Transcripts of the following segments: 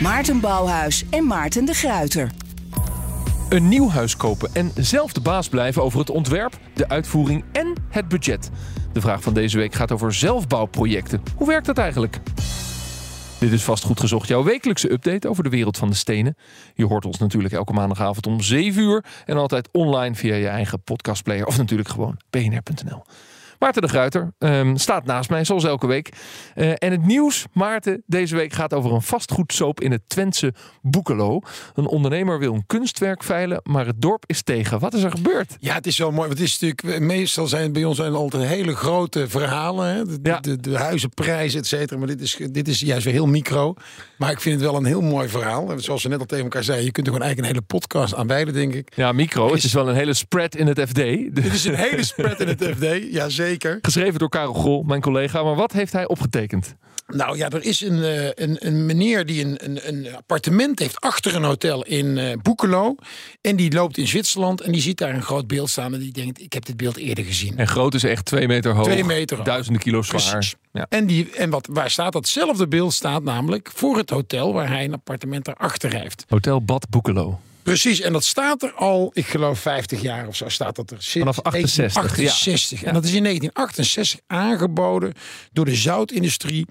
Maarten Bouwhuis en Maarten de Gruiter. Een nieuw huis kopen en zelf de baas blijven over het ontwerp, de uitvoering en het budget. De vraag van deze week gaat over zelfbouwprojecten. Hoe werkt dat eigenlijk? Dit is vast goed gezocht, jouw wekelijkse update over de wereld van de stenen. Je hoort ons natuurlijk elke maandagavond om 7 uur en altijd online via je eigen podcastplayer of natuurlijk gewoon bnr.nl. Maarten de Gruiter ehm, staat naast mij, zoals elke week. Eh, en het nieuws, Maarten, deze week gaat over een vastgoedsoop in het Twentse Boekelo. Een ondernemer wil een kunstwerk veilen, maar het dorp is tegen. Wat is er gebeurd? Ja, het is zo mooi. Het is natuurlijk, meestal zijn bij ons zijn altijd hele grote verhalen. Hè? De, Ja. de, de huizenprijzen, et cetera. Maar dit is, dit is juist weer heel micro. Maar ik vind het wel een heel mooi verhaal. En Zoals we net al tegen elkaar zeiden, je kunt er gewoon eigenlijk een hele podcast aan wijden, denk ik. Ja, micro. Het is wel een hele spread in het FD. Dit is een hele spread in het FD, Geschreven door Karel Grol, mijn collega. Maar wat heeft hij opgetekend? Nou ja, er is een, eh, een, een meneer die een, een, een appartement heeft achter een hotel in eh Boekelo. En die loopt in Zwitserland en die ziet daar een groot beeld staan. En die denkt, ik heb dit beeld eerder gezien. En groot is echt twee meter hoog. Twee meter hoog. Duizenden kilo zwaar. Ja. En, die, en wat, waar staat datzelfde beeld? Staat namelijk voor het hotel waar hij een appartement daarachter heeft. Hotel Bad Boekelo. Precies, en dat staat er al, ik geloof 50 jaar of zo staat dat er. Sinds Vanaf 68, 1968. En dat is in 1968 aangeboden door de zoutindustrie.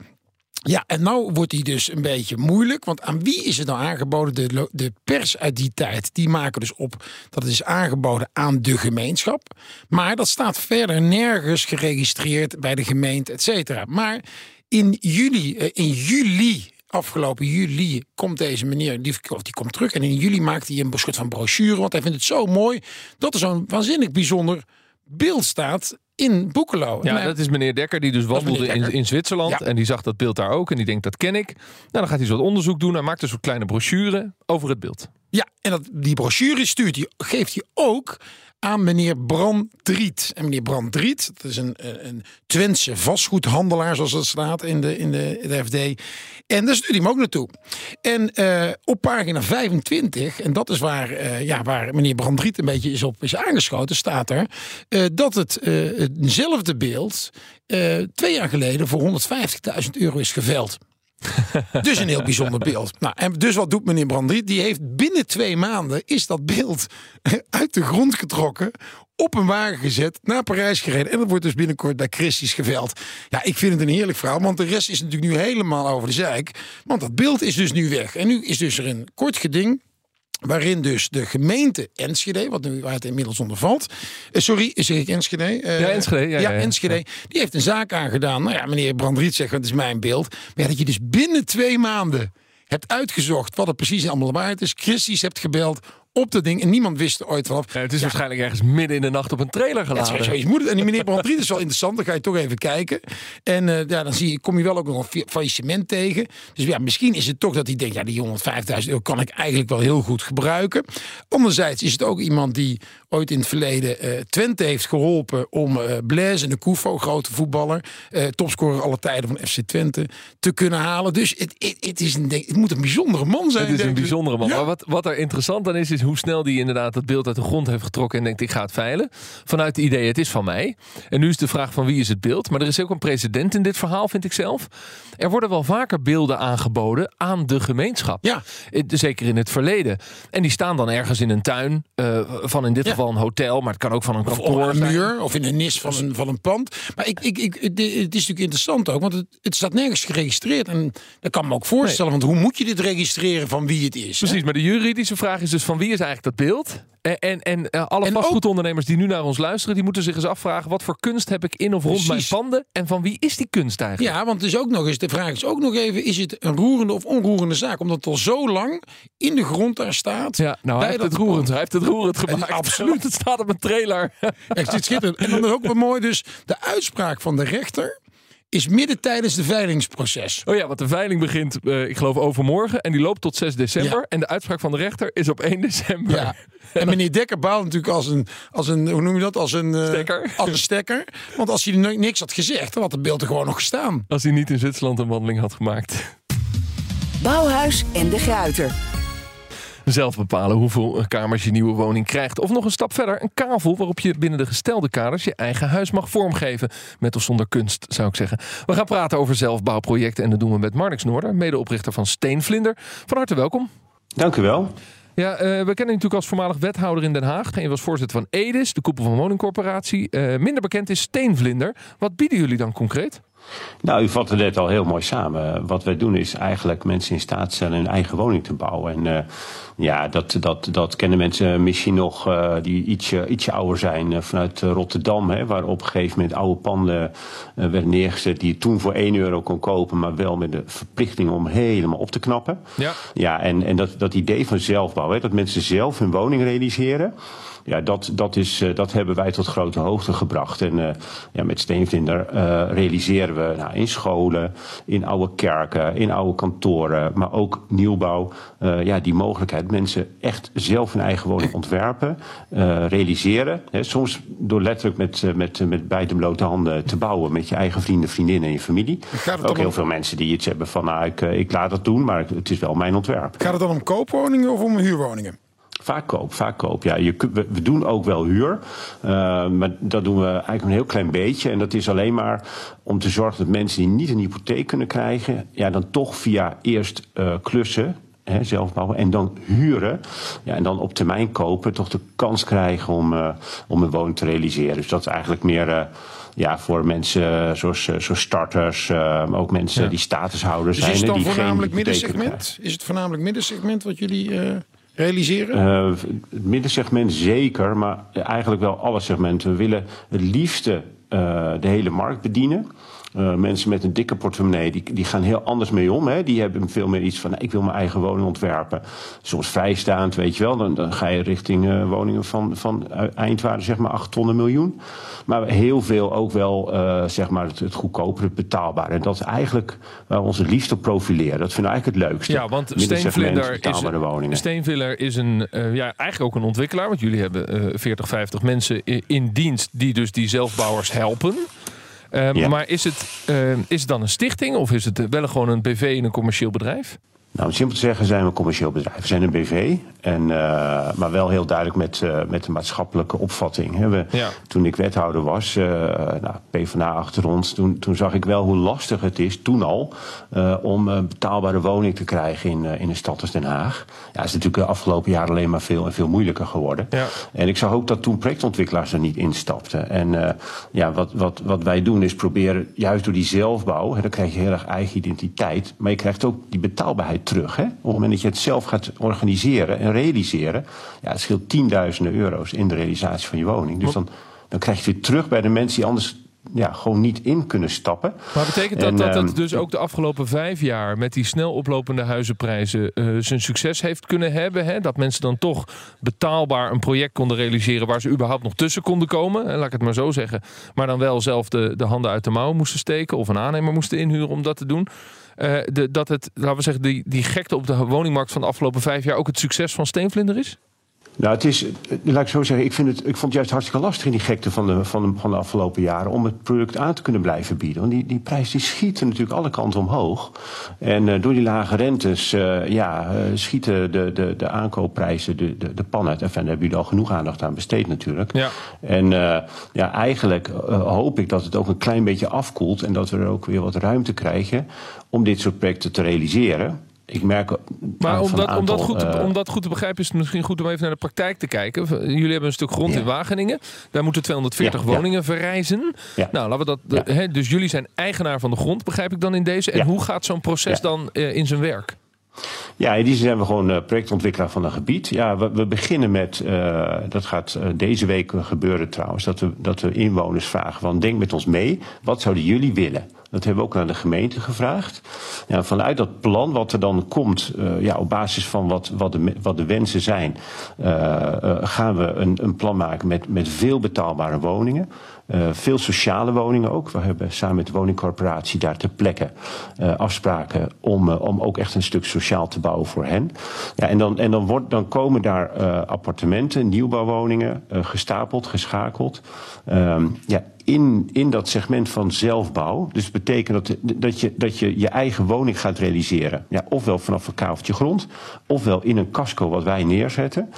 Ja, en nou wordt die dus een beetje moeilijk. Want aan wie is het nou aangeboden? De, de pers uit die tijd, die maken dus op dat het is aangeboden aan de gemeenschap. Maar dat staat verder nergens geregistreerd bij de gemeente, et cetera. Maar in juli, eh, in juli afgelopen juli komt deze meneer, die, of die komt terug. En in juli maakt hij een soort van brochure. Want hij vindt het zo mooi dat er zo'n waanzinnig bijzonder beeld staat in Boekelo. Ja, hij- dat is meneer Dekker die dus wandelde in, in Zwitserland. Ja. En die zag dat beeld daar ook. En die denkt, dat ken ik. Nou, dan gaat hij zo wat onderzoek doen. Hij maakt een soort kleine brochure over het beeld. Ja, en dat, die brochure stuurt geeft hij ook aan meneer Brandriet. En meneer Brandriet, dat is een, een, een Twentse vastgoedhandelaar, zoals dat staat in de, in de, FD. En daar stuurt hij hem ook naartoe. En eh, op pagina 25, en dat is waar, eh, ja, waar meneer Brandriet een beetje is op is aangeschoten, staat er eh, dat het eh, hetzelfde beeld eh, twee jaar geleden voor 150.000 euro is geveld. Dus een heel bijzonder beeld. Nou, en dus wat doet meneer Brandriet? Die heeft binnen twee maanden is dat beeld uit de grond getrokken. Op een wagen gezet, naar Parijs gereden. En dat wordt dus binnenkort bij Christie's geveld. Ja, ik vind het een heerlijk verhaal. Want de rest is natuurlijk nu helemaal over de zeik. Want dat beeld is dus nu weg. En nu is dus er een kort geding. Waarin dus de gemeente Enschede, wat nu, waar het inmiddels onder valt. eh, sorry, zeg ik Enschede? Eh, Ja, Enschede, ja, ja, ja. Enschede. Die heeft een zaak aangedaan. Nou ja, meneer Brandriet zegt, het is mijn beeld. Maar dat je dus binnen twee maanden hebt uitgezocht wat het precies allemaal waard is. Christies hebt gebeld op dat ding en niemand wist er ooit vanaf. Ja, het is waarschijnlijk ergens midden in de nacht op een trailer Ja, geladen. zoiets moet het. En die meneer Brandriet is wel interessant. Dan ga je toch even kijken. En eh, ja, dan zie je, kom je wel ook nog een fa- faillissement tegen. Dus ja, misschien is het toch dat hij denkt... ja, die 105.000 euro kan ik eigenlijk wel heel goed gebruiken. Anderzijds is het ook iemand die ooit in het verleden eh, Twente heeft geholpen... om eh Blaise en de Koufo, grote voetballer... topscorer alle tijden van FC Twente, te kunnen halen. Dus het, het, het, is een, het moet een bijzondere man zijn. Het is een bijzondere man. Ja. Maar wat, wat er interessant aan is, is hoe snel die inderdaad het beeld uit de grond heeft getrokken en denkt: ik ga het veilen. Vanuit het idee, het is van mij. En nu is de vraag van wie is het beeld. Maar er is ook een precedent in dit verhaal, vind ik zelf. Er worden wel vaker beelden aangeboden aan de gemeenschap. Ja. Eh, Zeker in het verleden. En die staan dan ergens in een tuin eh, van in dit Ja. geval een hotel, maar het kan ook van een Of kantoor een muur of in een nis van een, van een pand. Maar ik, ik, ik, het is natuurlijk interessant ook, want het, het staat nergens geregistreerd. En dat kan me ook voorstellen, want hoe moet je dit registreren van wie het is? hè? Precies, maar de juridische vraag is dus van wie is eigenlijk dat beeld? En, en, en eh, alle En vastgoedondernemers die nu naar ons luisteren, die moeten zich eens afvragen: wat voor kunst heb ik in of rond mijn panden? En van wie is die kunst eigenlijk? Ja, want het is ook nog eens, de vraag is ook nog even, is het een roerende of onroerende zaak? Omdat het al zo lang in de grond daar staat. Ja, nou, hij heeft het roerend. Hij heeft het roerend gemaakt. absoluut. Het staat op een trailer. Echt, dit schitterend. En dan is ook wel mooi dus de uitspraak van de rechter. Is midden tijdens de veilingsproces. Oh ja, want de veiling begint, uh, ik geloof, overmorgen. En die loopt tot 6 december. Ja. En de uitspraak van de rechter is op 1 december. Ja. En meneer Dekker baalt natuurlijk als een, als een hoe noem je dat? Als een, uh, stekker. Als een stekker. Want als hij niks had gezegd, dan had de beeld er gewoon nog gestaan. Als hij niet in Zwitserland een wandeling had gemaakt. Bouwhuis en de Gruiter. Zelf bepalen hoeveel kamers je nieuwe woning krijgt. Of nog een stap verder, een kavel waarop je binnen de gestelde kaders je eigen huis mag vormgeven. Met of zonder kunst, zou ik zeggen. We gaan praten over zelfbouwprojecten en dat doen we met Marnix Noorder, medeoprichter van Steenvlinder. Van harte welkom. Dank u wel. Ja, uh, we kennen u natuurlijk als voormalig wethouder in Den Haag. En je was voorzitter van EDIS, de koepel van woningcorporatie. Uh, minder bekend is Steenvlinder. Wat bieden jullie dan concreet? Nou, u vatte net al heel mooi samen. Wat wij doen is eigenlijk mensen in staat stellen hun eigen woning te bouwen. En uh, ja, dat, dat, dat kennen mensen misschien nog uh, die ietsje, ietsje ouder zijn uh, vanuit Rotterdam. Hè, waar op een gegeven moment oude panden werden neergezet die je toen voor 1 euro kon kopen. Maar wel met de verplichting om helemaal op te knappen. Ja, ja en, en dat, dat idee van zelfbouw, hè, dat mensen zelf hun woning realiseren ja, dat, dat, is, dat hebben wij tot grote hoogte gebracht. En ja, met Steenvlinder uh, realiseren we nou, in scholen, in oude kerken, in oude kantoren, maar ook nieuwbouw. ja, die mogelijkheid mensen echt zelf hun eigen woning ontwerpen, realiseren. Hè, soms door letterlijk met, met, met beide blote handen te bouwen met je eigen vrienden, vriendinnen en je familie. Ook heel om... veel mensen die iets hebben van nou, ik, ik laat dat doen, maar het is wel mijn ontwerp. Gaat het dan om koopwoningen of om huurwoningen? Vaak koop, vaak koop. Ja, je, we, we doen ook wel huur. Uh, maar dat doen we eigenlijk een heel klein beetje. En dat is alleen maar om te zorgen dat mensen die niet een hypotheek kunnen krijgen, ja, dan toch via eerst uh, klussen. Hè, zelf bouwen en dan huren. Ja, en dan op termijn kopen, toch de kans krijgen om, uh, om een woning te realiseren. Dus dat is eigenlijk meer ja, voor mensen zoals, zoals starters, maar ook mensen ja. die statushouders dus zijn. Is het dan voornamelijk middensegment? Is het voornamelijk middensegment wat jullie realiseren? Uh, het middensegment zeker, maar eigenlijk wel alle segmenten. We willen het liefste uh, de hele markt bedienen. Uh, mensen met een dikke portemonnee, die, die gaan heel anders mee om. Hè. Die hebben veel meer iets van, ik wil mijn eigen woning ontwerpen. Soms vrijstaand, weet je wel. Dan, dan ga je richting uh, woningen van, van eindwaarde, zeg maar, 8 ton miljoen. Maar heel veel ook wel, uh, zeg maar, het, het goedkoper, het betaalbaar. En dat is eigenlijk waar we ons het liefst op profileren. Dat vinden we eigenlijk het leukste. Ja, want Steenvlinder is, een, Steenvlinder is een, ja, eigenlijk ook een ontwikkelaar. Want jullie hebben 40, 50 mensen in, in dienst die dus die zelfbouwers helpen. Uh, ja. Maar is het, uh, is het dan een stichting of is het wel gewoon een BV in een commercieel bedrijf? Nou, om simpel te zeggen zijn we een commercieel bedrijf. We zijn een BV, en, uh, maar wel heel duidelijk met, uh, met de maatschappelijke opvatting. We, ja. Toen ik wethouder was, uh, nou, PvdA achter ons, toen, toen zag ik wel hoe lastig het is, toen al, om een betaalbare woning te krijgen in, in een stad als Den Haag. Ja, dat is natuurlijk de afgelopen jaren alleen maar veel en veel moeilijker geworden. Ja. En ik zag ook dat toen projectontwikkelaars er niet instapten. En ja, wat, wat, wat wij doen is proberen, juist door die zelfbouw, hè, dan krijg je heel erg eigen identiteit, maar je krijgt ook die betaalbaarheid terug. Hè? Op het moment dat je het zelf gaat organiseren en realiseren, ja, het scheelt tienduizenden euro's in de realisatie van je woning. Dus dan, dan krijg je het weer terug bij de mensen die anders ja, gewoon niet in kunnen stappen. Maar betekent dat en, dat, dat dus ook de afgelopen vijf jaar met die snel oplopende huizenprijzen uh, zijn succes heeft kunnen hebben? Hè? Dat mensen dan toch betaalbaar een project konden realiseren waar ze überhaupt nog tussen konden komen? Laat ik het maar zo zeggen. Maar dan wel zelf de, de handen uit de mouwen moesten steken of een aannemer moesten inhuren om dat te doen. Uh, de, dat het, laten we zeggen, die, die gekte op de woningmarkt van de afgelopen vijf jaar ook het succes van Steenvlinder is? Nou, het is, laat ik zo zeggen, ik, vind het, ik vond het juist hartstikke lastig in die gekte van de, van de, van de afgelopen jaren om het product aan te kunnen blijven bieden. Want die, die prijs die schieten natuurlijk alle kanten omhoog. En uh, door die lage rentes, uh, ja, uh, schieten de, de, de aankoopprijzen de, de, de pan uit. En daar hebben jullie al genoeg aandacht aan besteed natuurlijk. Ja. En ja, eigenlijk hoop ik dat het ook een klein beetje afkoelt en dat we er ook weer wat ruimte krijgen om dit soort projecten te realiseren. Ik merk. Maar om dat, aantal, om, dat goed te, uh, om dat goed te begrijpen, is het misschien goed om even naar de praktijk te kijken. Jullie hebben een stuk grond ja. in Wageningen. Daar moeten 240 ja, woningen ja. verrijzen. Nou, laten we dat. Dus jullie zijn eigenaar van de grond, begrijp ik dan in deze. En hoe gaat zo'n proces dan uh, in zijn werk? Ja, in die zin zijn we gewoon uh, projectontwikkelaar van een gebied. Ja, we, we beginnen met, uh, dat gaat deze week gebeuren trouwens, dat we, dat we inwoners vragen van denk met ons mee, wat zouden jullie willen? Dat hebben we ook aan de gemeente gevraagd. Ja, vanuit dat plan, wat er dan komt, uh, ja, op basis van wat, wat, de, wat de wensen zijn, uh, uh, gaan we een, een plan maken met, met veel betaalbare woningen. Veel sociale woningen ook. We hebben samen met de woningcorporatie daar ter plekke afspraken om, om ook echt een stuk sociaal te bouwen voor hen. Ja, en dan, en dan, wordt, dan komen daar appartementen, nieuwbouwwoningen, gestapeld, geschakeld. Um, ja, in, in dat segment van zelfbouw. Dus betekent dat, dat, je, dat je je eigen woning gaat realiseren. Ja, ofwel vanaf een kaveltje grond, ofwel in een casco wat wij neerzetten.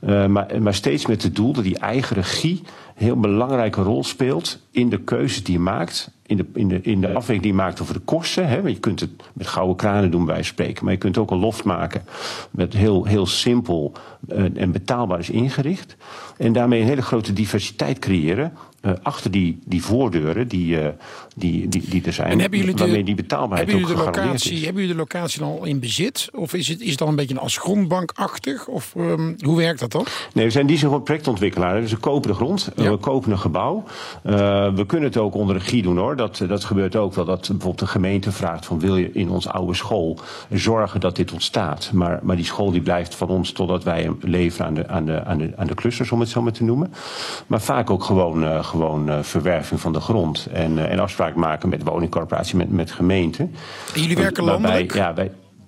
Uh, maar, maar steeds met het doel dat die eigen regie een heel belangrijke rol speelt in de keuzes die je maakt. In de, in, de, in de afweging die je maakt over de kosten. Hè. Je kunt het met gouden kranen doen, bij spreken. Maar je kunt ook een loft maken. Met heel, heel simpel uh, en betaalbaar is ingericht. En daarmee een hele grote diversiteit creëren. Uh, achter die, die voordeuren die, uh, die, die, die er zijn. En hebben jullie de, waarmee die betaalbaarheid hebben jullie ook de locatie, is. Hebben jullie de locatie al in bezit? Of is het, is het al een beetje als grondbankachtig? Of um, hoe werkt dat dan? Nee, we zijn die zo'n projectontwikkelaar. Dus we kopen de grond, ja. we kopen een gebouw. Uh, we kunnen het ook onder regie doen hoor. Dat, dat gebeurt ook wel. Dat bijvoorbeeld de gemeente vraagt van wil je in ons oude school zorgen dat dit ontstaat. Maar, maar die school die blijft van ons totdat wij hem leveren aan de, aan de, aan de, aan de clusters om het zo maar te noemen. Maar vaak ook gewoon, gewoon uh, verwerving van de grond. En, uh, en afspraak maken met woningcorporatie, met, met gemeenten. En jullie werken landelijk? Ja,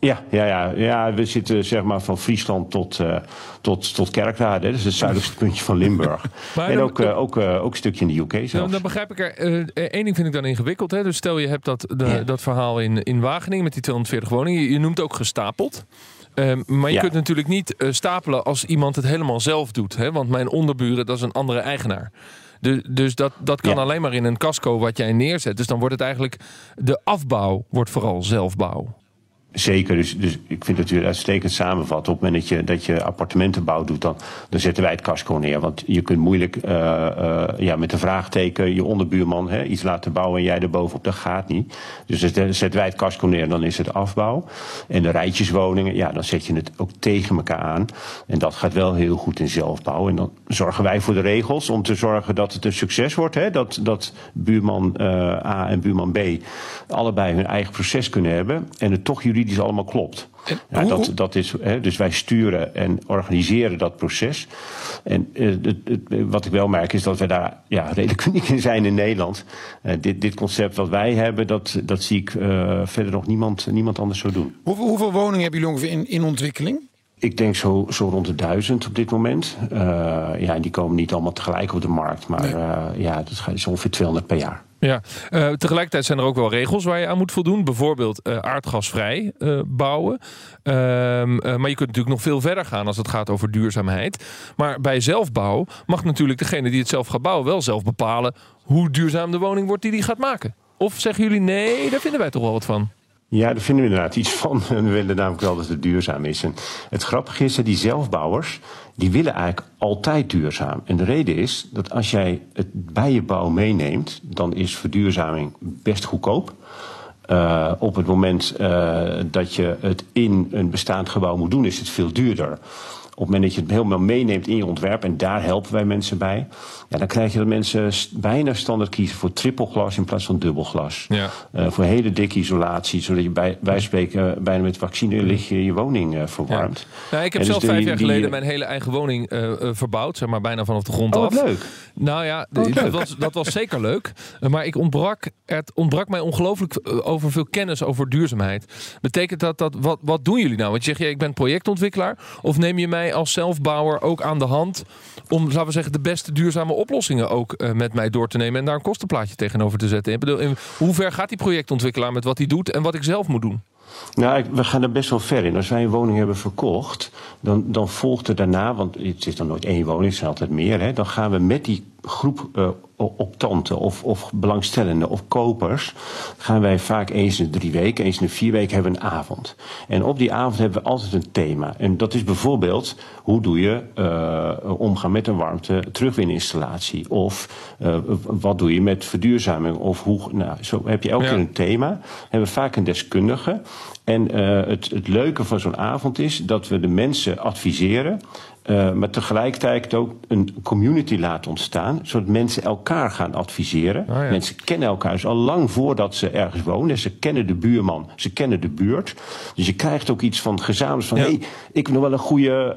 ja, ja, ja, ja, we zitten zeg maar van Friesland tot, uh, tot, tot Kerkrade. Dat is het zuidelijkste puntje van Limburg. en ook, uh, ook, uh, ook een stukje in de UK zelfs. Nou, dan begrijp ik er. Eén ding vind ik dan ingewikkeld. Hè? Dus stel je hebt dat, de, ja. dat verhaal in, in Wageningen met die 240 woningen. Je, je noemt ook gestapeld. Um, maar je Ja. kunt natuurlijk niet stapelen als iemand het helemaal zelf doet. Hè? Want mijn onderburen, dat is een andere eigenaar. Dus, dus dat, dat kan Ja. alleen maar in een casco wat jij neerzet. Dus dan wordt het eigenlijk... De afbouw wordt vooral zelfbouw. Zeker, dus, dus ik vind dat u het uitstekend samenvat. Op het moment dat je, dat je appartementenbouw doet, dan, dan zetten wij het casco neer. Want je kunt moeilijk uh, uh, ja, met een vraagteken je onderbuurman hè, iets laten bouwen en jij er bovenop. Dat gaat niet. Dus dan zetten wij het casco neer, dan is het afbouw. En de rijtjeswoningen, ja, dan zet je het ook tegen elkaar aan. En dat gaat wel heel goed in zelfbouw. En dan zorgen wij voor de regels om te zorgen dat het een succes wordt. Hè? Dat, dat buurman uh, A en buurman B allebei hun eigen proces kunnen hebben. En het toch juridisch allemaal klopt. Ja, dat, dat is, hè, dus wij sturen en organiseren dat proces. En eh, het, het, wat ik wel merk is dat we daar ja, redelijk uniek in zijn in Nederland. Eh, dit, dit concept wat wij hebben, dat, dat zie ik eh, verder nog niemand, niemand anders zo doen. Hoeveel, hoeveel woningen hebben jullie ongeveer in, in ontwikkeling? Ik denk zo, zo rond de duizend op dit moment. Uh, ja, die komen niet allemaal tegelijk op de markt. Maar Nee. uh, ja, dat is ongeveer 200 per jaar. Ja, uh, tegelijkertijd zijn er ook wel regels waar je aan moet voldoen. Bijvoorbeeld uh, aardgasvrij uh, bouwen. Um, maar je kunt natuurlijk nog veel verder gaan als het gaat over duurzaamheid. Maar bij zelfbouw mag natuurlijk degene die het zelf gaat bouwen wel zelf bepalen hoe duurzaam de woning wordt die die gaat maken. Of zeggen jullie nee, daar vinden wij toch wel wat van? Ja, daar vinden we inderdaad iets van. We willen namelijk wel dat het duurzaam is. En het grappige is dat die zelfbouwers, die willen eigenlijk altijd duurzaam. En de reden is dat als jij het bij je bouw meeneemt, dan is verduurzaming best goedkoop. Uh, op het moment uh, dat je het in een bestaand gebouw moet doen, is het veel duurder. Op het moment dat je het helemaal meeneemt in je ontwerp, en daar helpen wij mensen bij, ja, dan krijg je dat mensen bijna standaard kiezen voor trippelglas in plaats van dubbelglas. Ja. Uh, voor hele dikke isolatie, zodat je bij, wij spreken uh, bijna met vaccinelicht je, je woning uh, verwarmt. Ja. Nou, ik heb En dus zelf die- vijf jaar die- geleden mijn hele eigen woning uh, verbouwd, zeg maar bijna vanaf de grond Oh, af. leuk. Nou ja, Oh, dat, was, dat was zeker leuk. Maar ik ontbrak, het ontbrak mij ongelooflijk over veel kennis over duurzaamheid. Betekent dat dat, wat, wat doen jullie nou? Want je zegt, ja, ik ben projectontwikkelaar. Of neem je mij als zelfbouwer ook aan de hand om, laten we zeggen, de beste duurzame oplossingen ook uh, met mij door te nemen en daar een kostenplaatje tegenover te zetten? Hoe ver gaat die projectontwikkelaar met wat hij doet en wat ik zelf moet doen? Nou, we gaan er best wel ver in. Als wij een woning hebben verkocht, dan, dan volgt er daarna, want het is dan nooit één woning, het zijn altijd meer, hè, dan gaan we met die groep uh, optanten of, of belangstellenden of kopers, gaan wij vaak eens in de drie weken, eens in de vier weken hebben we een avond. En op die avond hebben we altijd een thema. En dat is bijvoorbeeld, hoe doe je uh, omgaan met een warmte terugwininstallatie? Of uh, wat doe je met verduurzaming? Of hoe, nou, zo heb je elke Ja. keer een thema. Hebben we vaak een deskundige. En uh, het, het leuke van zo'n avond is dat we de mensen adviseren Uh, maar tegelijkertijd ook een community laten ontstaan, zodat mensen elkaar gaan adviseren. Oh ja. Mensen kennen elkaar dus al lang voordat ze ergens wonen. Ze kennen de buurman, ze kennen de buurt. Dus je krijgt ook iets van gezamenlijk van: hé, hey, ik heb nog wel een goede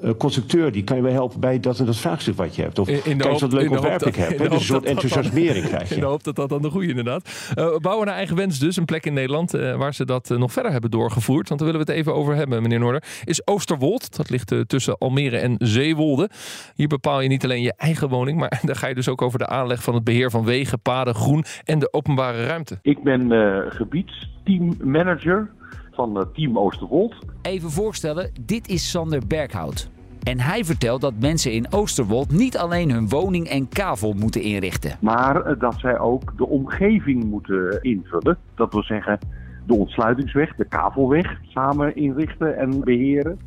uh, uh, constructeur, die kan je wel helpen bij dat en dat vraagstuk wat je hebt. Of in, in kijk eens wat leuk ontwerp ik heb. Dus een soort enthousiasmering krijg je. In de hoop dat dat dan de goede inderdaad. bouwen naar eigen wens dus, een plek in Nederland waar ze dat nog verder hebben doorgevoerd. Want daar willen we het even over hebben, meneer Noorder. Is Oosterwold, dat ligt tussen Almere en Zeewolde. Hier bepaal je niet alleen je eigen woning, maar daar ga je dus ook over de aanleg van het beheer van wegen, paden, groen en de openbare ruimte. Ik ben uh, gebiedsteammanager van uh, Team Oosterwold. Even voorstellen, dit is Sander Berghout. En hij vertelt dat mensen in Oosterwold niet alleen hun woning en kavel moeten inrichten. Maar eh, dat zij ook de omgeving moeten invullen. Dat wil zeggen de ontsluitingsweg, de kavelweg samen inrichten en beheren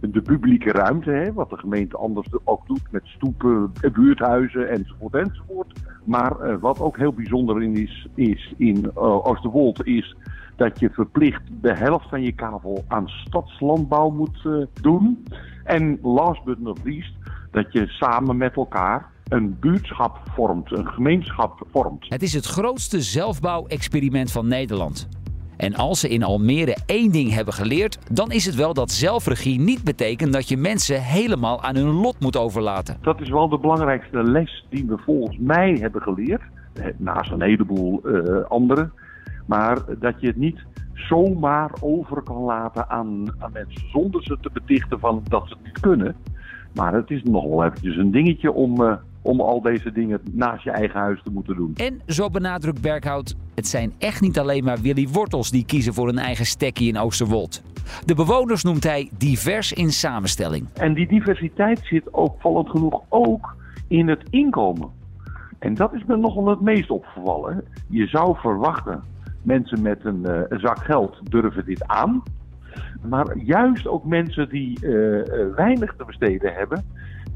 de publieke ruimte, hè, wat de gemeente anders ook doet met stoepen, buurthuizen enzovoort enzovoort. Maar uh, wat ook heel bijzonder in is, is in uh, Oosterwold is dat je verplicht de helft van je kavel aan stadslandbouw moet uh, doen. En last but not least, dat je samen met elkaar een buurtschap vormt, een gemeenschap vormt. Het is het grootste zelfbouwexperiment van Nederland. En als ze in Almere één ding hebben geleerd, dan is het wel dat zelfregie niet betekent dat je mensen helemaal aan hun lot moet overlaten. Dat is wel de belangrijkste les die we volgens mij hebben geleerd. Eh, naast een heleboel uh, andere. Maar dat je het niet zomaar over kan laten aan, aan mensen zonder ze te betichten van dat ze het niet kunnen. Maar het is nog wel eventjes een dingetje om, uh, om al deze dingen naast je eigen huis te moeten doen. En zo benadrukt Berghout, het zijn echt niet alleen maar Willy Wortels die kiezen voor een eigen stekkie in Oosterwold. De bewoners noemt hij divers in samenstelling. En die diversiteit zit opvallend genoeg ook in het inkomen. En dat is me nogal het meest opgevallen. Je zou verwachten, mensen met een, uh, een zak geld durven dit aan. Maar juist ook mensen die uh, weinig te besteden hebben,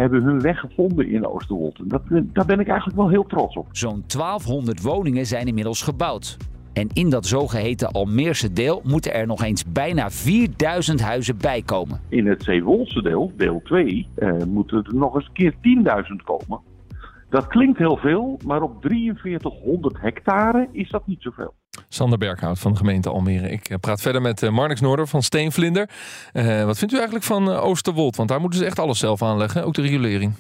hebben hun weg gevonden in Oosterwold. Dat, daar ben ik eigenlijk wel heel trots op. Zo'n 1200 woningen zijn inmiddels gebouwd. En in dat zogeheten Almeerse deel moeten er nog eens bijna 4000 huizen bij komen. In het Zeewolse deel, deel 2, eh, moeten er nog eens een keer 10.000 komen. Dat klinkt heel veel, maar op 4300 hectare is dat niet zoveel. Sander Berghout van de gemeente Almere. Ik eh, praat verder met eh, Marnix Noorder van Steenvlinder. Uh, wat vindt u eigenlijk van Oosterwold? Want daar moeten ze echt alles zelf aanleggen, ook de riolering.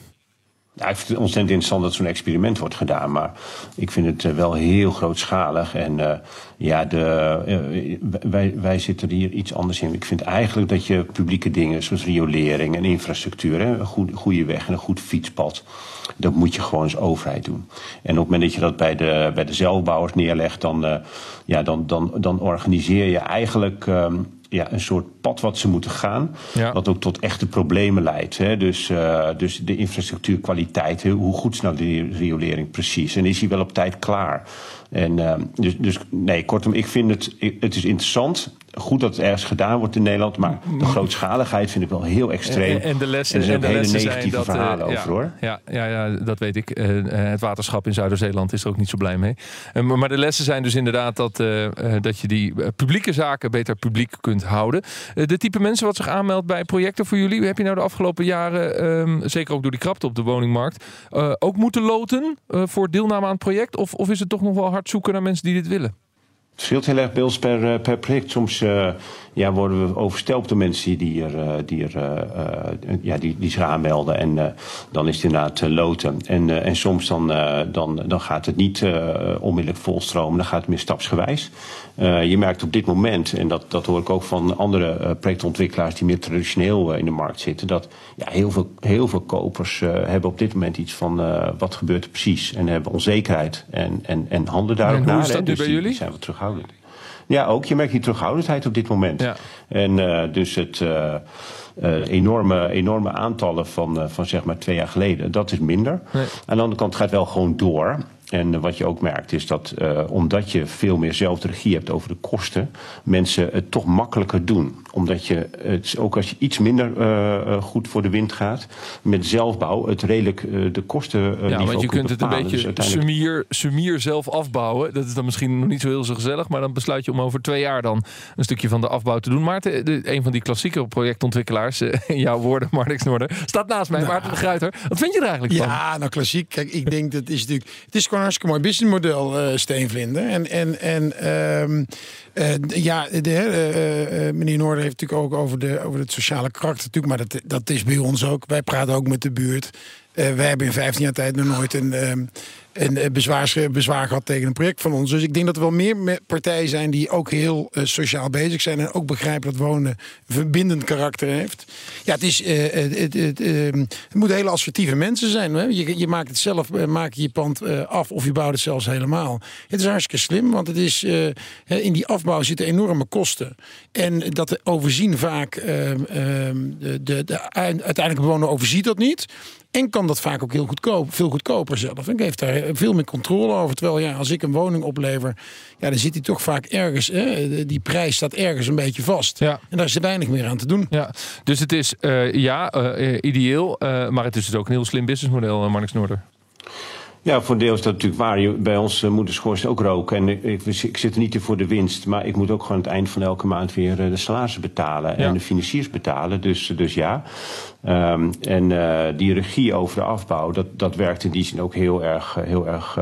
Ja, ik vind het ontzettend interessant dat zo'n experiment wordt gedaan. Maar ik vind het eh, wel heel grootschalig. En uh, ja, de, uh, wij, wij zitten hier iets anders in. Ik vind eigenlijk dat je publieke dingen zoals riolering en infrastructuur, hè, een goede, goede weg en een goed fietspad, dat moet je gewoon als overheid doen. En op het moment dat je dat bij de, bij de zelfbouwers neerlegt, dan, ja, dan, dan, dan organiseer je eigenlijk. Um, ja, een soort pad wat ze moeten gaan. Wat ook tot echte problemen leidt. Hè. Dus, uh, dus de infrastructuurkwaliteit, hoe goed is nou de riolering precies? En is hij wel op tijd klaar? En, uh, dus, dus nee, kortom, ik vind het, het is interessant goed dat het ergens gedaan wordt in Nederland, maar de grootschaligheid vind ik wel heel extreem. En, de lessen, en er zijn hele negatieve dat, verhalen uh, over ja, hoor. Ja, ja, ja, dat weet ik. Uh, het waterschap in Zuider-Zeeland is er ook niet zo blij mee. Maar de lessen zijn dus inderdaad dat, dat je die publieke zaken beter publiek kunt houden. de type mensen wat zich aanmeldt bij projecten voor jullie, heb je nou de afgelopen jaren, um, zeker ook door die krapte op de woningmarkt, ook moeten loten voor deelname aan het project? Of, of is het toch nog wel hard zoeken naar mensen die dit willen? Het verschilt heel erg bij per, per project. Soms uh, ja, worden we overstelpt door mensen die, er, die, er, uh, ja, die, die zich aanmelden. En dan is het inderdaad loten. En, en soms dan, dan, dan gaat het niet onmiddellijk volstromen. Dan gaat het meer stapsgewijs. Je merkt op dit moment, en dat, dat hoor ik ook van andere projectontwikkelaars die meer traditioneel in de markt zitten, dat ja, heel, veel, heel veel kopers hebben op dit moment iets van wat gebeurt er precies. En hebben onzekerheid en, en, en handelen daar ook naar. Hoe is dat nu dus bij jullie? zijn we terughoudend. Ja, ook. Je merkt die terughoudendheid op dit moment. Ja. En uh, dus het uh, uh, enorme, enorme aantallen van, van zeg maar twee jaar geleden, dat is minder. Nee. Aan de andere kant gaat het wel gewoon door. En wat je ook merkt is dat uh, omdat je veel meer zelf regie hebt over de kosten, mensen het toch makkelijker doen. Omdat je, het, ook als je iets minder uh, goed voor de wind gaat, met zelfbouw het redelijk uh, de kosten. Uh, ja, want je kunt bepalen. het een beetje dus sumier, sumier zelf afbouwen. Dat is dan misschien nog niet zo heel zo gezellig, maar dan besluit je om over twee jaar dan een stukje van de afbouw te doen. Maarten, de, een van die klassieke projectontwikkelaars, in jouw woorden, Marnix Noorder, staat naast mij. Nou, Maarten de Gruiter. Wat vind je er eigenlijk van? Ja, nou klassiek. Kijk, ik denk dat is natuurlijk. Het is gewoon een hartstikke mooi businessmodel, uh, Steenvlinder. En, en, en um, uh, ja, de, uh, meneer Noorder heeft natuurlijk ook over, de, over het sociale karakter. Natuurlijk, maar dat, dat is bij ons ook. Wij praten ook met de buurt. wij hebben in 15 jaar tijd nog nooit een. Um, een eh, bezwaar, bezwaar gehad tegen een project van ons. Dus ik denk dat er wel meer partijen zijn die ook heel uh, sociaal bezig zijn. En ook begrijpen dat wonen verbindend karakter heeft. Ja, het, is, het, het, het moeten hele assertieve mensen zijn. Hè? Je, je maakt het zelf, maak je pand af of je bouwt het zelfs helemaal. Het is hartstikke slim, want het is, in die afbouw zitten enorme kosten. En dat overzien vaak, ehm, de, de, de uiteindelijke bewoner overziet dat niet. En kan dat vaak ook heel goedkoop, veel goedkoper zelf. En geeft daar veel meer controle over. Terwijl ja, als ik een woning oplever, ja, dan zit hij toch vaak ergens. Hè, die prijs staat ergens een beetje vast. Ja. En daar is er weinig meer aan te doen. Ja. Dus het is uh, ja, uh, ideeel, uh, maar het is dus ook een heel slim businessmodel, Marnix Noorder. Ja, voor een deel is dat natuurlijk waar. Bij ons uh, moet de schoorsteen ook roken. En ik, ik, zit er niet in voor de winst. Maar ik moet ook gewoon aan het eind van elke maand weer uh, de salarissen betalen. Ja. En de financiers betalen. Dus, dus ja. Um, en die regie over de afbouw, dat, dat werkt in die zin ook heel erg, heel erg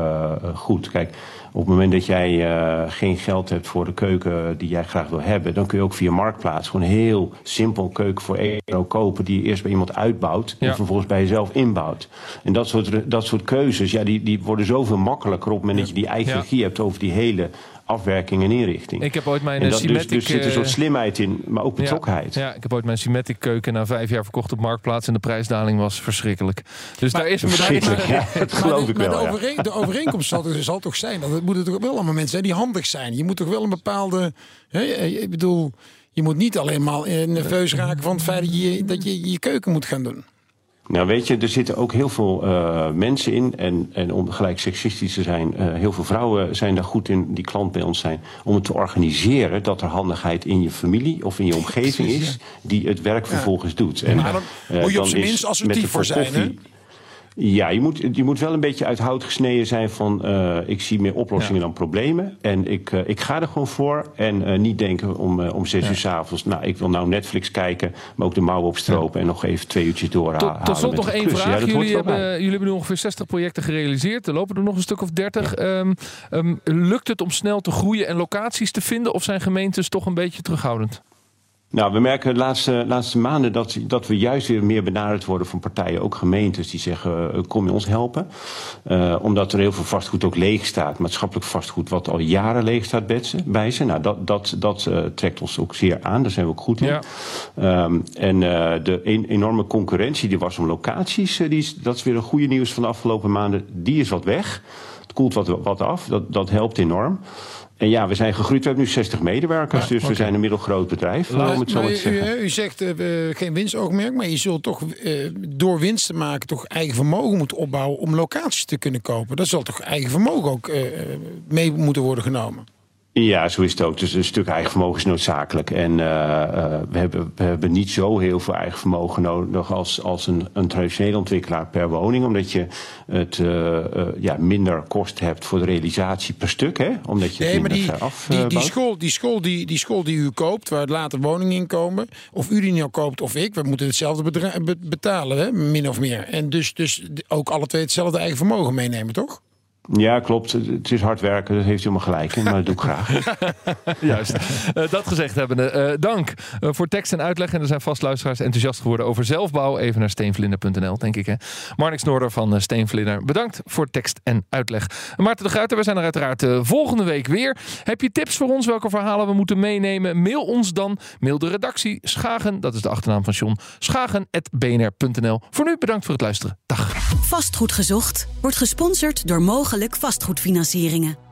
goed. Kijk, op het moment dat jij uh, geen geld hebt voor de keuken die jij graag wil hebben, dan kun je ook via Marktplaats gewoon heel simpel een keuken voor 1 euro kopen die je eerst bij iemand uitbouwt ja. en vervolgens bij jezelf inbouwt. En dat soort, dat soort keuzes, ja, die, die worden zoveel makkelijker op het moment dat je die eigen regie hebt over die hele afwerking en inrichting. Ik heb ooit mijn en dat, Symmetric... Dus, dus zit een soort slimheid in, maar ook betrokkenheid. Ja, ja, ik heb ooit mijn Symmetric keuken na vijf jaar verkocht op Marktplaats... en de prijsdaling was verschrikkelijk. Dus maar, daar is een verschrikkelijk, ja, dat geloof ik maar wel. De, overeen, de overeenkomst zal, er, zal toch zijn... dat het moeten toch wel allemaal mensen zijn die handig zijn. Je moet toch wel een bepaalde... Hè, ik bedoel, je moet niet alleen maar nerveus raken van het feit dat je, dat je je keuken moet gaan doen. Nou weet je, er zitten ook heel veel uh, mensen in. En, en om gelijk seksistisch te zijn, uh, heel veel vrouwen zijn daar goed in, die klant bij ons zijn. Om het te organiseren dat er handigheid in je familie of in je omgeving is. Ja. Die het werk ja. vervolgens doet. En, maar dan uh, moet je op zijn minst assertief voor zijn. Hè? Ja, je moet, je moet wel een beetje uit hout gesneden zijn van uh, ik zie meer oplossingen ja. dan problemen. En ik, uh, ik ga er gewoon voor. En uh, niet denken om, om zes ja. uur s'avonds, nou ik wil nou Netflix kijken, maar ook de mouwen opstropen ja. en nog even twee uurtjes doorhalen. Tot, tot slot nog één vraag. jullie, hebben, jullie hebben nu ongeveer 60 projecten gerealiseerd. Er lopen er nog een stuk of 30. Um, um, lukt het om snel te groeien en locaties te vinden? Of zijn gemeentes toch een beetje terughoudend? Nou, we merken de laatste, laatste maanden dat, dat we juist weer meer benaderd worden van partijen, ook gemeentes, die zeggen: uh, kom je ons helpen? Uh, omdat er heel veel vastgoed ook leeg staat, maatschappelijk vastgoed, wat al jaren leeg staat bij ze. Nou, dat, dat, dat uh, trekt ons ook zeer aan, daar zijn we ook goed in. Ja. Um, en de een, enorme concurrentie die was om locaties, die is, dat is weer een goede nieuws van de afgelopen maanden, die is wat weg. Het koelt wat, wat af, dat, dat helpt enorm. En ja, we zijn gegroeid. We hebben nu 60 medewerkers. Ja, dus okay. we zijn een middelgroot bedrijf. Het zo maar zeggen. U, u zegt uh, geen winstoogmerk. Maar je zult toch uh, door winst te maken... toch eigen vermogen moeten opbouwen... om locaties te kunnen kopen. Dat zal toch eigen vermogen ook uh, mee moeten worden genomen? Ja, zo is het ook. Dus een stuk eigen vermogen is noodzakelijk. En uh, uh, we, hebben, we hebben niet zo heel veel eigen vermogen nodig als, als een, een traditionele ontwikkelaar per woning. Omdat je het uh, ja, minder kost hebt voor de realisatie per stuk. Hè? Omdat je nee, het maar die, af, die, die, school, die, school die, die school die u koopt, waar later woningen in komen. Of u die nou koopt of ik, we moeten hetzelfde betalen, hè? min of meer. En dus, dus ook alle twee hetzelfde eigen vermogen meenemen, toch? Ja, klopt. Het is hard werken, dat heeft u helemaal gelijk maar dat doe ik graag. Juist. Uh, dat gezegd hebbende, uh, dank uh, voor tekst en uitleg. En er zijn vast luisteraars enthousiast geworden over zelfbouw. Even naar steenvlinder.nl, denk ik. Hè. Marnix Noorder van Steenvlinder, bedankt voor tekst en uitleg. Maarten de Gruiter, we zijn er uiteraard volgende week weer. Heb je tips voor ons welke verhalen we moeten meenemen? Mail ons dan. Mail de redactie Schagen, dat is de achternaam van John. Schagen.bnr.nl. Voor nu bedankt voor het luisteren. Dag. Vastgoed gezocht wordt gesponsord door Mogelijk vastgoedfinancieringen.